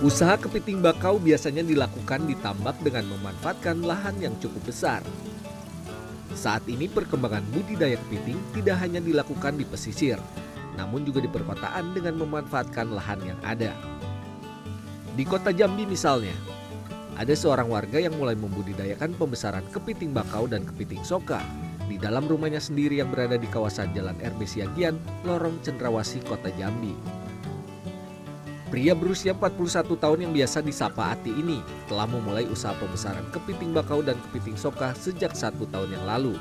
Usaha kepiting bakau biasanya dilakukan di tambak dengan memanfaatkan lahan yang cukup besar. Saat ini perkembangan budidaya kepiting tidak hanya dilakukan di pesisir, namun juga di perkotaan dengan memanfaatkan lahan yang ada. Di kota Jambi misalnya, ada seorang warga yang mulai membudidayakan pembesaran kepiting bakau dan kepiting soka di dalam rumahnya sendiri yang berada di kawasan Jalan RB Siagian, Lorong Cendrawasih, Kota Jambi. Pria berusia 41 tahun yang biasa disapa Ati ini telah memulai usaha pembesaran kepiting bakau dan kepiting soka sejak satu tahun yang lalu.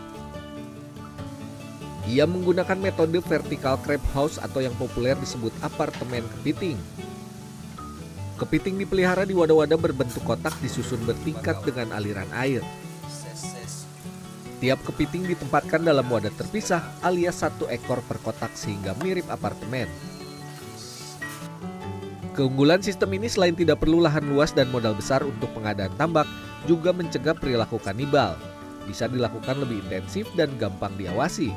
Ia menggunakan metode vertical crab house atau yang populer disebut apartemen kepiting. Kepiting dipelihara di wadah-wadah berbentuk kotak disusun bertingkat dengan aliran air. Tiap kepiting ditempatkan dalam wadah terpisah alias satu ekor per kotak sehingga mirip apartemen. Keunggulan sistem ini selain tidak perlu lahan luas dan modal besar untuk pengadaan tambak, juga mencegah perilaku kanibal. Bisa dilakukan lebih intensif dan gampang diawasi.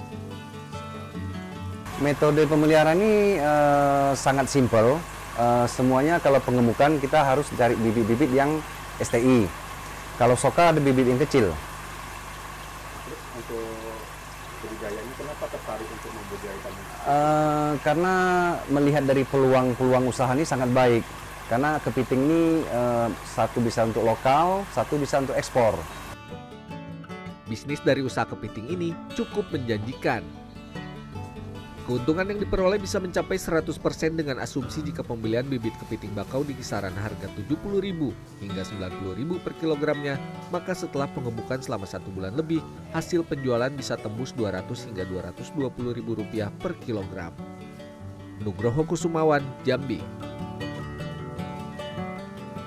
Metode pemeliharaan ini eh, sangat simpel. Eh, semuanya kalau pengemukan kita harus cari bibit-bibit yang STI. Kalau soka ada bibit yang kecil. untuk budidaya ini kenapa tertarik untuk membudidayakan ini? Eh, karena melihat dari peluang-peluang usaha ini sangat baik. Karena kepiting ini eh, satu bisa untuk lokal, satu bisa untuk ekspor. Bisnis dari usaha kepiting ini cukup menjanjikan. Keuntungan yang diperoleh bisa mencapai 100% dengan asumsi jika pembelian bibit kepiting bakau di kisaran harga 70.000 hingga 90.000 per kilogramnya, maka setelah pengemukan selama satu bulan lebih, hasil penjualan bisa tembus 200 hingga 220.000 rupiah per kilogram. Nugroho Kusumawan, Jambi.